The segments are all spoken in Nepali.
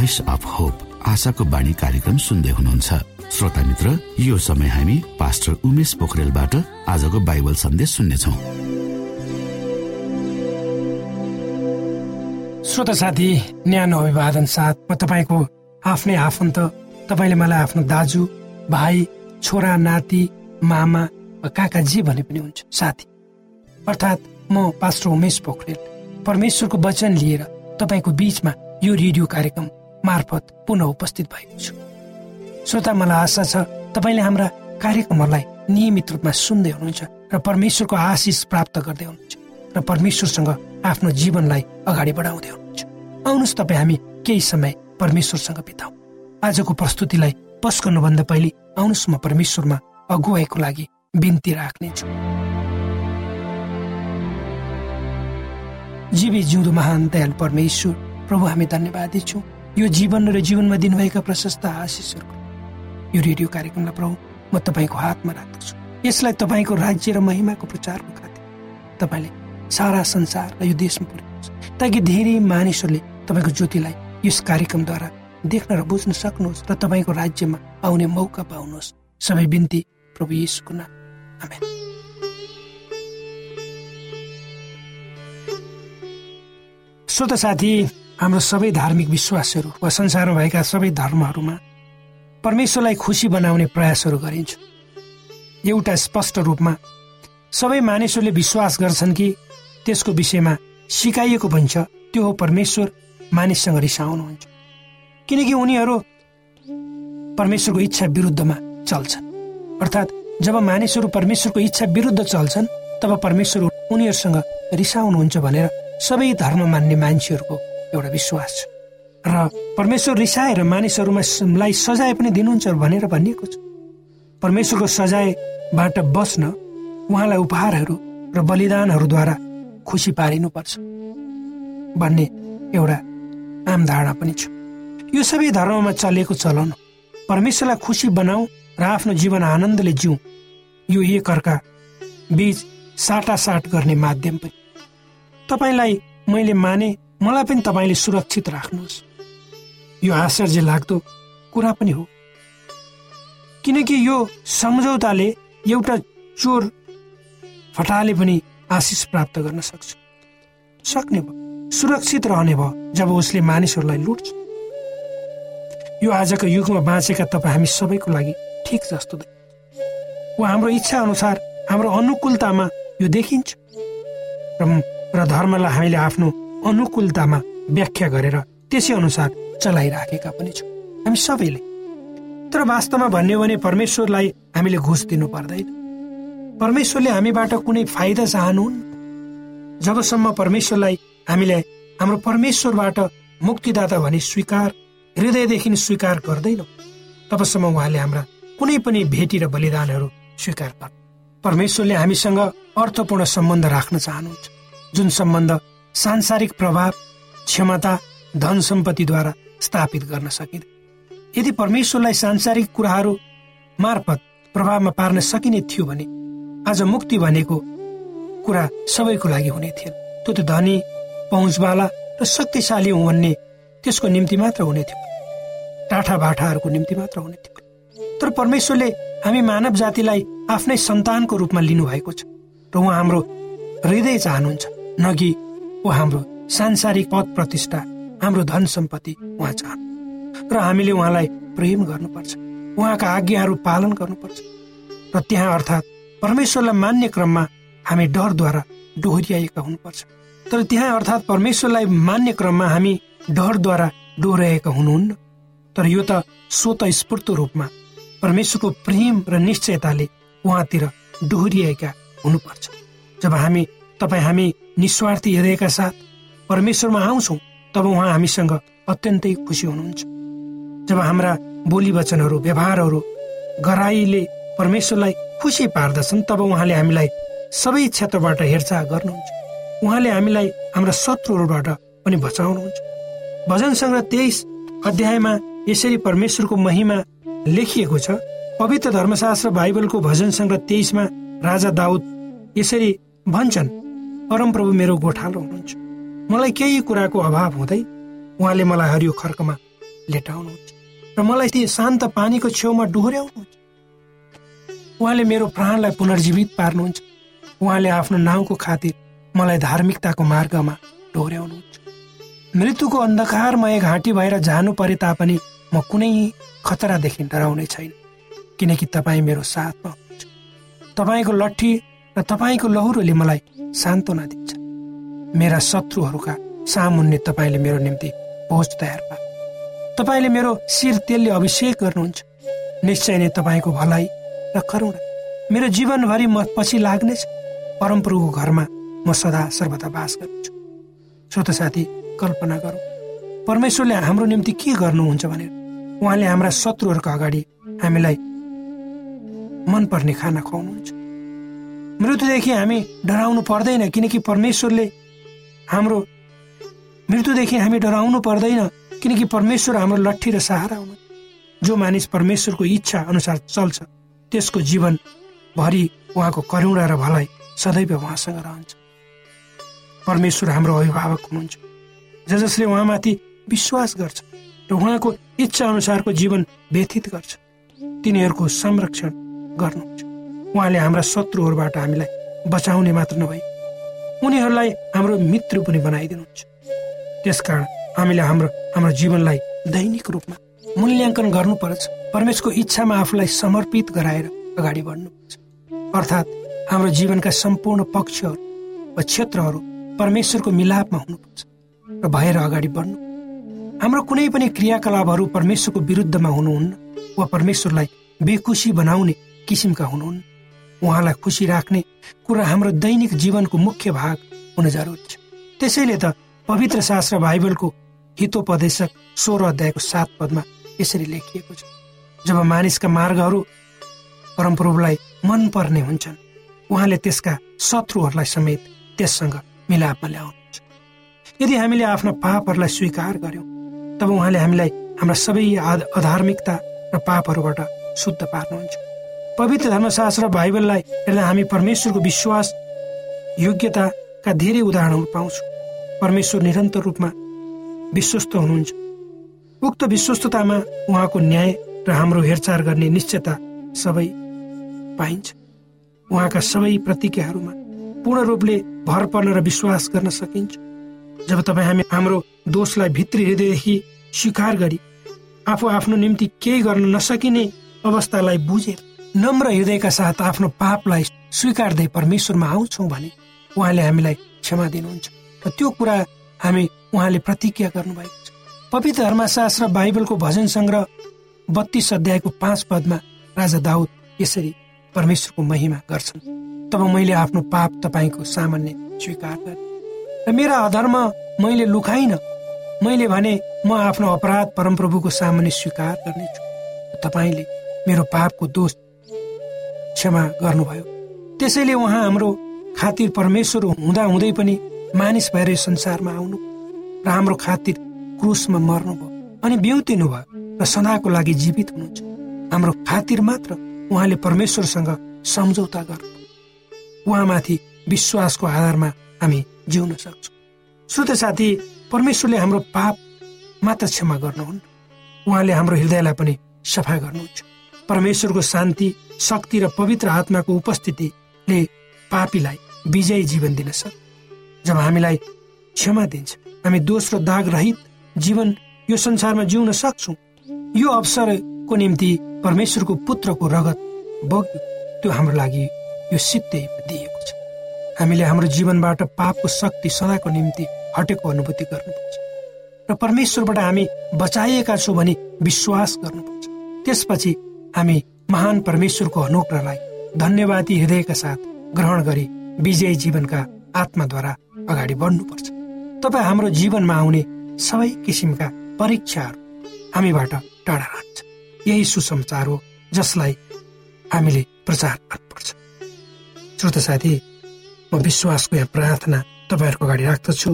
भोइस अफ होप आशाको बाणी कार्यक्रम सुन्दै हुनुहुन्छ। श्रोता मित्र यो समय हामी पास्टर उमेश पोखरेलबाट आजको बाइबल सन्देश सुन्नेछौ। श्रोता साथी न्यानो अभिवादन साथ म तपाईँको आफ्नै आफन्त तपाईँले मलाई आफ्नो दाजु भाइ छोरा नाति मामा वा काका जे भने पनि हुन्छ साथी अर्थात् म पास्टर उमेश पोखरेल। परमेश्वरको वचन लिएर तपाईँको बीचमा यो रेडियो कार्यक्रम मार्फत पुनः उपस्थित भएको छु श्रोता मलाई आशा छ तपाईँले हाम्रा कार्यक्रमहरूलाई नियमित रूपमा सुन्दै हुनुहुन्छ र परमेश्वरको आशिष प्राप्त गर्दै हुनुहुन्छ र परमेश्वरसँग आफ्नो जीवनलाई अगाडि बढाउँदै हुनुहुन्छ। आउनुहोस् तपाईँ हामी केही समय परमेश्वरसँग बिताउ। आजको प्रस्तुतिलाई पस गर्नुभन्दा पहिले आउनुहोस् म परमेश्वरमा अगुवाईको लागि बिन्ती राख्नेछु। जीवी जिउँदो महान दयाल परमेश्वर प्रभु हामी धन्यवादी छौँ। यो जीवन र जीवनमा दिनुभएका प्रशस्त आशिषहरूको यो रेडियो कार्यक्रमलाई प्रभु म तपाईँको हातमा राख्दछु। यसलाई तपाईँको राज्य र महिमाको प्रचारको खातिर तपाईँले सारा संसार र यो देशमा पुर्याउनुहोस्। ताकि धेरै मानिसहरूले तपाईँको ज्योतिलाई यस कार्यक्रमद्वारा देख्न र बुझ्न सक्नुहोस् र तपाईँको राज्यमा आउने मौका पाउनुहोस्। सबै बिन्ती प्रभु यीशुको नाम। श्रोत साथी हाम्रो सबै धार्मिक विश्वासहरू वा संसारमा भएका सबै धर्महरूमा परमेश्वरलाई खुसी बनाउने प्रयासहरू गरिन्छ। एउटा स्पष्ट रूपमा सबै मानिसहरूले विश्वास गर्छन् कि त्यसको विषयमा सिकाइएको पनि छ त्यो हो परमेश्वर मानिससँग रिसाउनुहुन्छ। किनकि उनीहरू परमेश्वरको इच्छा विरुद्धमा चल्छन्। अर्थात् जब मानिसहरू परमेश्वरको इच्छा विरुद्ध चल्छन् तब परमेश्वर उनीहरूसँग रिसाउनुहुन्छ भनेर सबै धर्म मान्ने मान्छेहरूको एउटा विश्वास। छ र परमेश्वर रिसाएर मानिसहरूमा लाई सजाय पनि दिनुहुन्छ भनेर भनिएको छ। परमेश्वरको सजायबाट बस्न उहाँलाई उपहारहरू र बलिदानहरूद्वारा खुसी पारिनुपर्छ भन्ने एउटा आम धारणा पनि छ। यो सबै धर्ममा चलेको चलन परमेश्वरलाई खुसी बनाऊ र आफ्नो जीवन आनन्दले जिउ। यो एक अर्का बीच साटासाट गर्ने माध्यम पनि। तपाईँलाई मैले माने मलाई पनि तपाईँले सुरक्षित राख्नुहोस्। यो आश्चर्य लाग्दो कुरा पनि हो। किनकि यो सम्झौताले एउटा चोर फटाले पनि आशिष प्राप्त गर्न सक्छ। सक्ने भयो। सुरक्षित रहने भयो जब उसले मानिसहरूलाई लुट्छ। यो आजको युगमा बाँचेका तपाईँ हामी सबैको लागि ठिक जस्तो वा हाम्रो इच्छा अनुसार हाम्रो अनुकूलतामा यो देखिन्छ। र धर्मलाई हामीले आफ्नो अनुकूलतामा व्याख्या गरेर त्यसै अनुसार चलाइराखेका पनि छौँ। हामी सबैले। तर वास्तवमा भन्यो भने परमेश्वरलाई हामीले घुस दिनु पर्दैन। परमेश्वरले हामीबाट कुनै फाइदा चाहनुहुन्न। जबसम्म परमेश्वरलाई हामीले हाम्रो परमेश्वरबाट मुक्तिदाता भनी स्वीकार हृदयदेखि स्वीकार गर्दैनौँ तबसम्म उहाँले हाम्रा कुनै पनि भेटी र बलिदानहरू स्वीकार गर्नु। परमेश्वरले हामीसँग अर्थपूर्ण सम्बन्ध राख्न चाहनुहुन्छ। जुन सम्बन्ध सांसारिक प्रभाव क्षमता धन सम्पत्तिद्वारा स्थापित गर्न सकिँदैन। यदि परमेश्वरलाई सांसारिक कुराहरू मार्फत प्रभावमा पार्न सकिने थियो भने आज मुक्ति भनेको कुरा सबैको लागि हुने थिएन त्यो त धनी पहुँचवाला र शक्तिशाली हुँ भन्ने त्यसको निम्ति मात्र हुने थियो। टाठा बाठाहरूको निम्ति मात्र हुने थियो। तर परमेश्वरले हामी मानव जातिलाई आफ्नै सन्तानको रूपमा लिनुभएको छ र उहाँ हाम्रो हृदय चाहनुहुन्छ। नगि ऊ हाम्रो सांसारिक पद प्रतिष्ठा हाम्रो धन सम्पत्ति उहाँ चाहनु। र हामीले उहाँलाई प्रेम गर्नुपर्छ। उहाँका आज्ञाहरू पालन गर्नुपर्छ। र त्यहाँ अर्थात् परमेश्वरलाई मान्ने क्रममा हामी डरद्वारा डोहोरिएका हुनुपर्छ। तर त्यहाँ अर्थात् परमेश्वरलाई मान्ने क्रममा हामी डरद्वारा डोहोऱ्याएका हुनुहुन्न। तर यो त स्वत स्फूर्त रूपमा परमेश्वरको प्रेम र निश्चयताले उहाँतिर डोहोरिएका हुनुपर्छ। जब हामी तपाईँ हामी निस्वार्थी हृदयका साथ परमेश्वरमा आउँछौँ तब उहाँ हामीसँग अत्यन्तै खुसी हुनुहुन्छ। जब हाम्रा बोली वचनहरू व्यवहारहरू गराईले परमेश्वरलाई खुसी पार्दछन् तब उहाँले हामीलाई सबै क्षेत्रबाट हेरचाह गर्नुहुन्छ। उहाँले हामीलाई हाम्रा शत्रुहरूबाट पनि बचाउनुहुन्छ। भजन सङ्ग्रह तेइस अध्यायमा यसरी परमेश्वरको महिमा लेखिएको छ पवित्र धर्मशास्त्र बाइबलको भजन सङ्ग्रह तेइसमा राजा दाउद यसरी भन्छन् परमप्रभु मेरो गोठालो हुनुहुन्छ। मलाई केही कुराको अभाव हुँदै उहाँले मलाई हरियो खर्कमा लेटाउनुहुन्छ र मलाई ती शान्त पानीको छेउमा डोहोऱ्याउनुहुन्छ। उहाँले मेरो प्राणलाई पुनर्जीवित पार्नुहुन्छ। उहाँले आफ्नो नाउँको खातिर मलाई धार्मिकताको मार्गमा डोहोऱ्याउनुहुन्छ। मृत्युको अन्धकारमय घाँटी भएर जानु परे तापनि म कुनै खतरादेखि डराउने छैन किनकि तपाईँ मेरो साथमा हुनुहुन्छ। तपाईँको लट्ठी र तपाईँको लहुरोले मलाई सान्त्वना दिन्छ। मेरा शत्रुहरूका सामुन्ने तपाईँले मेरो निम्ति भोज तयार पार तपाईँले मेरो शिर तेलले अभिषेक गर्नुहुन्छ। निश्चय नै तपाईँको भलाइ र करुणा मेरो जीवनभरि म पछि लाग्नेछ। परमप्रभुको घरमा म सदा सर्वदा बास गर्छु श्रोत साथी कल्पना गरौँ। परमेश्वरले हाम्रो निम्ति के गर्नुहुन्छ भनेर। उहाँले हाम्रा शत्रुहरूको अगाडि हामीलाई मनपर्ने खाना खुवाउनुहुन्छ। मृत्युदेखि हामी डराउनु पर्दैन किनकि परमेश्वरले हाम्रो मृत्युदेखि हामी डराउनु पर्दैन किनकि परमेश्वर हाम्रो लट्ठी र सहारा हुनु। जो मानिस परमेश्वरको इच्छा अनुसार चल्छ त्यसको जीवनभरि उहाँको करुणा र भलाइ सदैव उहाँसँग रहन्छ। परमेश्वर हाम्रो अभिभावक हुनुहुन्छ। ज जसले उहाँमाथि विश्वास गर्छ र उहाँको इच्छा अनुसारको जीवन व्यथित गर्छ। तिनीहरूको संरक्षण गर्नुहुन्छ उहाँले हाम्रा शत्रुहरूबाट हामीलाई बचाउने मात्र नभई उनीहरूलाई हाम्रो मित्र पनि बनाइदिनुहुन्छ। त्यसकारण हामीले हाम्रो हाम्रो जीवनलाई दैनिक रूपमा मूल्याङ्कन गर्नुपर्छ। परमेशको इच्छामा आफूलाई समर्पित गराएर अगाडि बढ्नुपर्छ। अर्थात् हाम्रो जीवनका सम्पूर्ण पक्षहरू वा क्षेत्रहरू परमेश्वरको मिलापमा हुनुपर्छ र भएर अगाडि बढ्नु। हाम्रो कुनै पनि क्रियाकलापहरू परमेश्वरको विरुद्धमा हुनुहुन्न वा परमेश्वरलाई बेखुसी बनाउने किसिमका हुनुहुन्न। उहाँलाई खुसी राख्ने कुरा हाम्रो दैनिक जीवनको मुख्य भाग हुन जरुरी छ। त्यसैले त पवित्र शास्त्र बाइबलको हितोपदेशक सोह्र अध्यायको सात पदमा यसरी लेखिएको छ। जब मानिसका मार्गहरू परमप्रभुलाई मन पर्ने हुन्छन् उहाँले त्यसका शत्रुहरूलाई समेत त्यससँग मिलापमा ल्याउनुहुन्छ। यदि हामीले आफ्ना पापहरूलाई स्वीकार गर्यौँ तब उहाँले हामीलाई हाम्रा सबै अधार्मिकता र पापहरूबाट शुद्ध पार्नुहुन्छ। पवित्र धर्मशास्त्र बाइबललाई हेर्दा हामी परमेश्वरको विश्वास योग्यताका धेरै उदाहरणहरू पाउँछौँ। परमेश्वर निरन्तर रूपमा विश्वस्त हुनुहुन्छ। उक्त विश्वस्ततामा उहाँको न्याय र हाम्रो हेरचाह गर्ने निश्चयता सबै पाइन्छ। उहाँका सबै प्रतिज्ञाहरूमा पूर्ण रूपले भर पर्न र विश्वास गर्न सकिन्छ। जब तपाईँ हामी हाम्रो दोषलाई भित्री हृदयदेखि स्वीकार गरी आफू आफ्नो निम्ति केही गर्न नसकिने अवस्थालाई बुझेर नम्र हृदयका साथ आफ्नो पापलाई स्वीकार्दै परमेश्वरमा आउँछौँ भने उहाँले हामीलाई क्षमा दिनुहुन्छ। र त्यो कुरा हामी उहाँले प्रतिज्ञा गर्नुभएको छ। पवित्र धर्मशास्त्र बाइबलको भजन सङ्ग्रह बत्तीस अध्यायको पाँच पदमा राजा दाउद यसरी परमेश्वरको महिमा गर्छन्। तब मैले आफ्नो पाप तपाईँको सामान्य स्वीकार गरेँ। र मेरा अधर्म मैले लुकाइन। मैले भने म आफ्नो अपराध परमप्रभुको सामान्य स्वीकार गर्नेछु। तपाईँले मेरो पापको दोष क्षमा गर्नुभयो। त्यसैले उहाँ हाम्रो खातिर परमेश्वर हुँदा हुँदै पनि मानिस भएर संसारमा आउनु र हाम्रो खातिर क्रुसमा मर्नुभयो अनि बिउतिनु भयो र सदाको लागि जीवित हुनुहुन्छ। हाम्रो खातिर मात्र उहाँले परमेश्वरसँग सम्झौता गर्नु। उहाँमाथि विश्वासको आधारमा हामी जिउन सक्छौँ। श्रोत साथी परमेश्वरले हाम्रो पाप मात्र क्षमा गर्नुहुन्न। उहाँले हाम्रो हृदयलाई पनि सफा गर्नुहुन्छ। परमेश्वरको शान्ति शक्ति र पवित्र आत्माको उपस्थितिले पापीलाई विजयी जीवन दिन सक्छ। जब हामीलाई क्षमा दिन्छ हामी दोस्रो दाग रहित जीवन यो संसारमा जिउन सक्छौँ यो अवसरको निम्ति परमेश्वरको पुत्रको रगत बग्यो त्यो हाम्रो लागि यो सिद्धै दिएको छ। हामीले हाम्रो जीवनबाट पापको शक्ति सदाको निम्ति हटेको अनुभूति गर्नुपर्छ। र परमेश्वरबाट हामी बचाइएका छौँ भने विश्वास गर्नुपर्छ। त्यसपछि हामी महान परमेश्वरको अनुग्रहलाई धन्यवादी हृदयका साथ ग्रहण गरी विजय जीवनका आत्माद्वारा अगाडि बढ्नुपर्छ। तपाईँ हाम्रो जीवनमा आउने सबै किसिमका परीक्षाहरू हामीबाट टाढा रहन्छ यही सुसमाचार हो जसलाई हामीले प्रचार गर्नुपर्छ। श्रोत साथी म विश्वासको यहाँ प्रार्थना तपाईँहरूको अगाडि राख्दछु।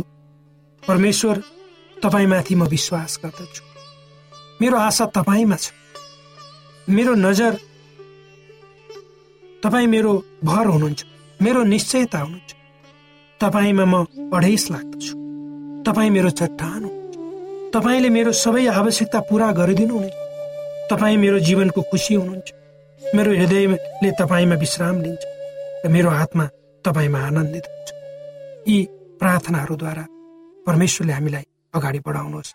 परमेश्वर तपाईँमाथि म विश्वास गर्दछु। मेरो आशा तपाईँमा छ। मेरो नजर तपाईँ मेरो भर हुनुहुन्छ। मेरो निश्चयता हुनुहुन्छ। तपाईँमा म अढेस लाग्दछु। तपाईँ मेरो चट्टान हो तपाईँले मेरो सबै आवश्यकता पुरा गरिदिनुहुनेछ। तपाईँ मेरो जीवनको खुसी हुनुहुन्छ। मेरो हृदयले तपाईँमा विश्राम लिन्छ र मेरो आत्मा तपाईँमा आनन्दित हुन्छ। यी प्रार्थनाहरूद्वारा परमेश्वरले हामीलाई अगाडि बढाउनुहोस्।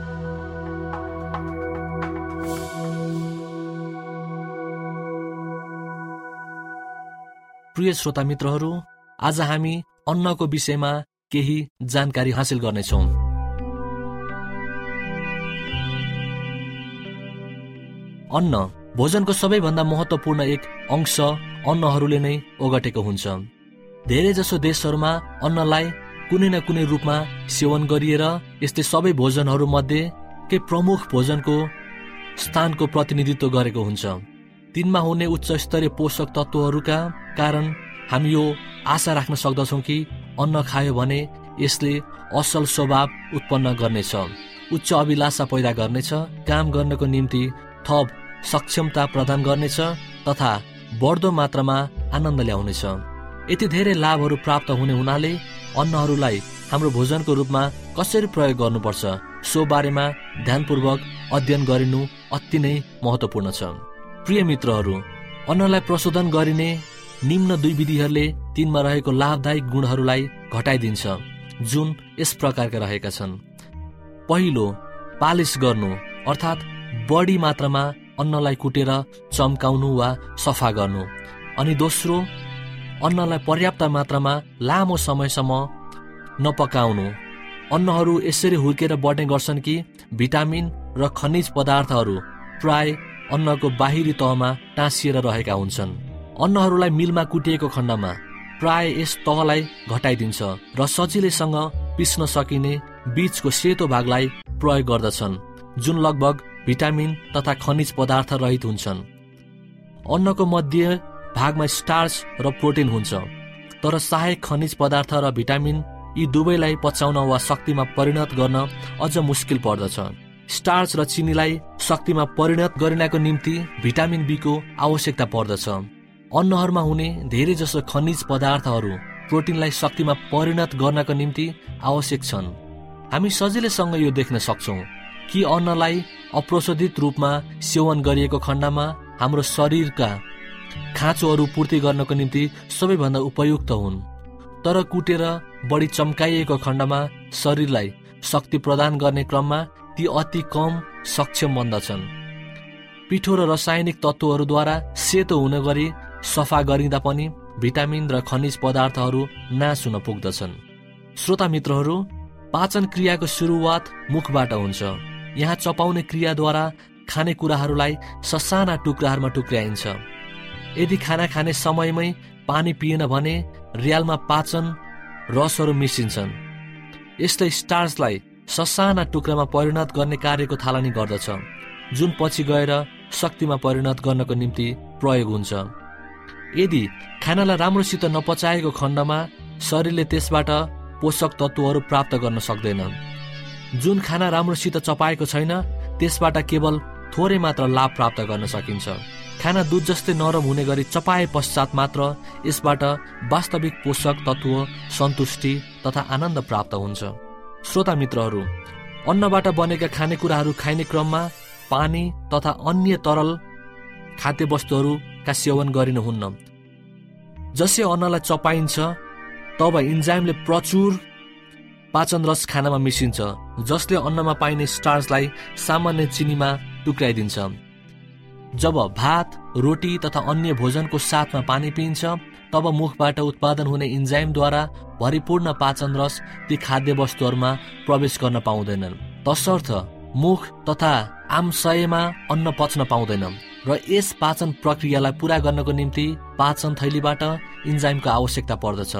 प्रिय श्रोता मित्रहरू आज हामी अन्नको विषयमा केही जानकारी हासिल गर्नेछौँ। अन्न भोजनको सबैभन्दा महत्वपूर्ण एक अंश अन्नहरूले नै ओगटेको हुन्छ। धेरैजसो देशहरूमा अन्नलाई कुनै न कुनै रूपमा सेवन गरिएर यस्तै सबै भोजनहरू मध्ये केही प्रमुख भोजनको स्थानको प्रतिनिधित्व गरेको हुन्छ। तिनमा हुने उच्च स्तरीय पोषक तत्त्वहरूका कारण हामी यो आशा राख्न सक्दछौँ कि अन्न खायो भने यसले असल स्वभाव उत्पन्न गर्नेछ उच्च अभिलाषा पैदा गर्नेछ काम गर्नको निम्ति थप सक्षमता प्रदान गर्नेछ तथा बढ्दो मात्रामा आनन्द ल्याउनेछ। यति धेरै लाभहरू प्राप्त हुने हुनाले अन्नहरूलाई हाम्रो भोजनको रूपमा कसरी प्रयोग गर्नुपर्छ सो बारेमा ध्यानपूर्वक अध्ययन गरिनु अति नै महत्वपूर्ण छ। प्रिय मित्रहरू अन्नलाई प्रशोधन गरिने निम्न दुई विधिहरूले तिनमा रहेको लाभदायक गुणहरूलाई घटाइदिन्छ जुन यस प्रकारका रहेका छन्। पहिलो पालिस गर्नु अर्थात् बढी मात्रामा अन्नलाई कुटेर चम्काउनु वा सफा गर्नु। अनि दोस्रो अन्नलाई पर्याप्त मात्रामा लामो समयसम्म नपकाउनु। अन्नहरू यसरी हुर्केर बढ्ने गर्छन् कि भिटामिन र खनिज पदार्थहरू प्राय अन्नको बाहिरी तहमा टाँसिएर रहेका हुन्छन्। अन्नहरूलाई मिलमा कुटिएको खण्डमा प्राय यस तहलाई घटाइदिन्छ र सजिलैसँग पिस्न सकिने बीचको सेतो भागलाई प्रयोग गर्दछन् जुन लगभग भिटामिन तथा खनिज पदार्थ रहित हुन्छन्। अन्नको मध्य भागमा स्टार्च र प्रोटिन हुन्छ तर सहायक खनिज पदार्थ र भिटामिन यी दुवैलाई पचाउन वा शक्तिमा परिणत गर्न अझ मुस्किल पर्दछ। स्टार्च र चिनीलाई शक्तिमा परिणत गरिनको निम्ति भिटामिन बीको आवश्यकता पर्दछ। अन्नहरूमा हुने धेरै जसो खनिज पदार्थहरू प्रोटिनलाई शक्तिमा परिणत गर्नको निम्ति आवश्यक छन्। हामी सजिलैसँग यो देख्न सक्छौँ कि अन्नलाई अप्रशोधित रूपमा सेवन गरिएको खण्डमा हाम्रो शरीरका खाँचोहरू पूर्ति गर्नको निम्ति सबैभन्दा उपयुक्त हुन्। तर कुटेर बढी चम्काइएको खण्डमा शरीरलाई शक्ति प्रदान गर्ने क्रममा ती अति कम सक्षम बन्दछन् पिठो र रासायनिक तत्त्वहरूद्वारा सेतो हुने गरी सफा गरिँदा पनि भिटामिन र खनिज पदार्थहरू नाश हुन पुग्दछन्। श्रोता मित्रहरू पाचन क्रियाको सुरुवात मुखबाट हुन्छ। यहाँ चपाउने क्रियाद्वारा खानेकुराहरूलाई ससाना टुक्राहरूमा टुक्र्याइन्छ। यदि खाना खाने समयमै पानी पिएन भने रियालमा पाचन रसहरू मिसिन्छन्। यस्तै स्टार्सलाई ससाना टुक्रामा परिणत गर्ने कार्यको थालनी गर्दछ। जुन पछि गएर शक्तिमा परिणत गर्नको निम्ति प्रयोग हुन्छ। यदि खानालाई राम्रोसित नपचाएको खण्डमा शरीरले त्यसबाट पोषक तत्त्वहरू प्राप्त गर्न सक्दैन। जुन खाना राम्रोसित चपाएको छैन त्यसबाट केवल थोरै मात्र लाभ प्राप्त गर्न सकिन्छ। खाना दुध जस्तै नरम हुने गरी चपाए पश्चात मात्र यसबाट वास्तविक पोषक तत्त्व सन्तुष्टि तथा आनन्द प्राप्त हुन्छ। श्रोता मित्रहरू अन्नबाट बनेका खानेकुराहरू खाइने क्रममा पानी तथा अन्य तरल खाद्य वस्तुहरूका सेवन गरिनुहुन्न। जसै अन्नलाई चपाइन्छ तब इन्जाइमले प्रचुर पाचन रस खानामा मिसिन्छ जसले अन्नमा पाइने स्टार्चलाई सामान्य चिनीमा टुक्राइदिन्छ। जब भात रोटी तथा अन्य भोजनको साथमा पानी पिइन्छ तब मुखबाट उत्पादन हुने इन्जाइमद्वारा भरिपूर्ण पाचन रस ती खाद्य वस्तुहरूमा प्रवेश गर्न पाउँदैनन्। तसर्थ मुख तथा आमशयमा अन्न पच्न पाउँदैन र यस पाचन प्रक्रियालाई पूरा गर्नको निम्ति पाचन थैलीबाट इन्जाइमको आवश्यकता पर्दछ।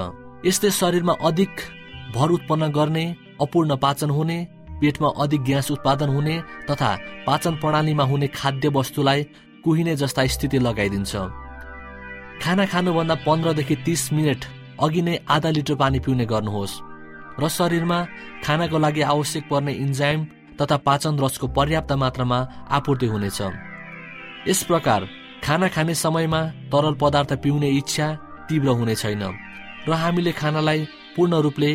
यस्तै शरीरमा अधिक भर उत्पन्न गर्ने अपूर्ण पाचन हुने पेटमा अधिक ग्यास उत्पादन हुने तथा पाचन प्रणालीमा हुने खाद्य वस्तुलाई कुहिने जस्ता स्थिति लगाइदिन्छ। खाना खानुभन्दा पन्ध्रदेखि तिस मिनट अघि नै आधा लिटर पानी पिउने गर्नुहोस् र शरीरमा खानाको लागि आवश्यक पर्ने इन्जाइम तथा पाचन रसको पर्याप्त मात्रामा आपूर्ति हुनेछ। यस प्रकार खाना खाने समयमा तरल पदार्थ पिउने इच्छा तीव्र हुने छैन र हामीले खानालाई पूर्ण रूपले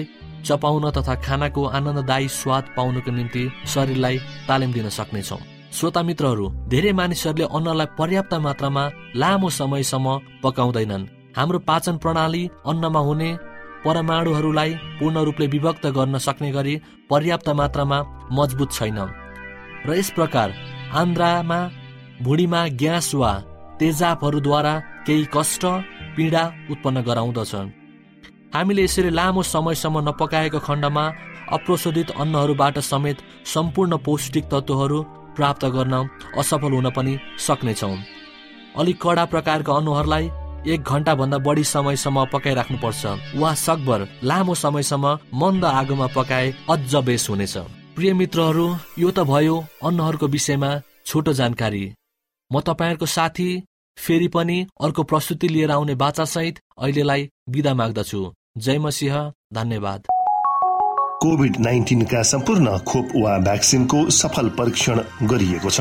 चपाउन तथा खानाको आनन्ददायी स्वाद पाउनको निम्ति शरीरलाई तालिम दिन सक्नेछौँ। श्रोता मित्रहरू धेरै मानिसहरूले अन्नलाई पर्याप्त मात्रामा लामो समयसम्म पकाउँदैनन्। हाम्रो पाचन प्रणाली अन्नमा हुने परमाणुहरूलाई पूर्ण रूपले विभक्त गर्न सक्ने गरी पर्याप्त मात्रामा मजबुत छैन। र यस प्रकार आन्द्रामा भुँडीमा ग्यास वा तेजाबहरूद्वारा केही कष्ट पीडा उत्पन्न गराउँदछ। हामीले यसरी लामो समयसम्म नपकाएको खण्डमा अप्रोशोधित अन्नहरूबाट समेत सम्पूर्ण पौष्टिक तत्त्वहरू प्राप्त गर्न असफल हुन पनि सक्नेछौँ। अलिक कडा प्रकारका अन्नहरूलाई एक घन्टाभन्दा बढी समयसम्म पकाइराख्नुपर्छ। वा सकभर लामो समयसम्म मन्द आगोमा पकाए अझ बेस हुनेछ। प्रिय मित्रहरू यो त भयो अन्नहरूको विषयमा छोटो जानकारी। म तपाईँहरूको साथी फेरि पनि अर्को प्रस्तुति लिएर आउने बाचासहित अहिलेलाई विदा माग्दछु। जय मसिंह धन्यवाद। कोभिड नाइन्टिनका सम्पूर्ण खोप वा भ्याक्सिनको सफल परीक्षण गरिएको छ।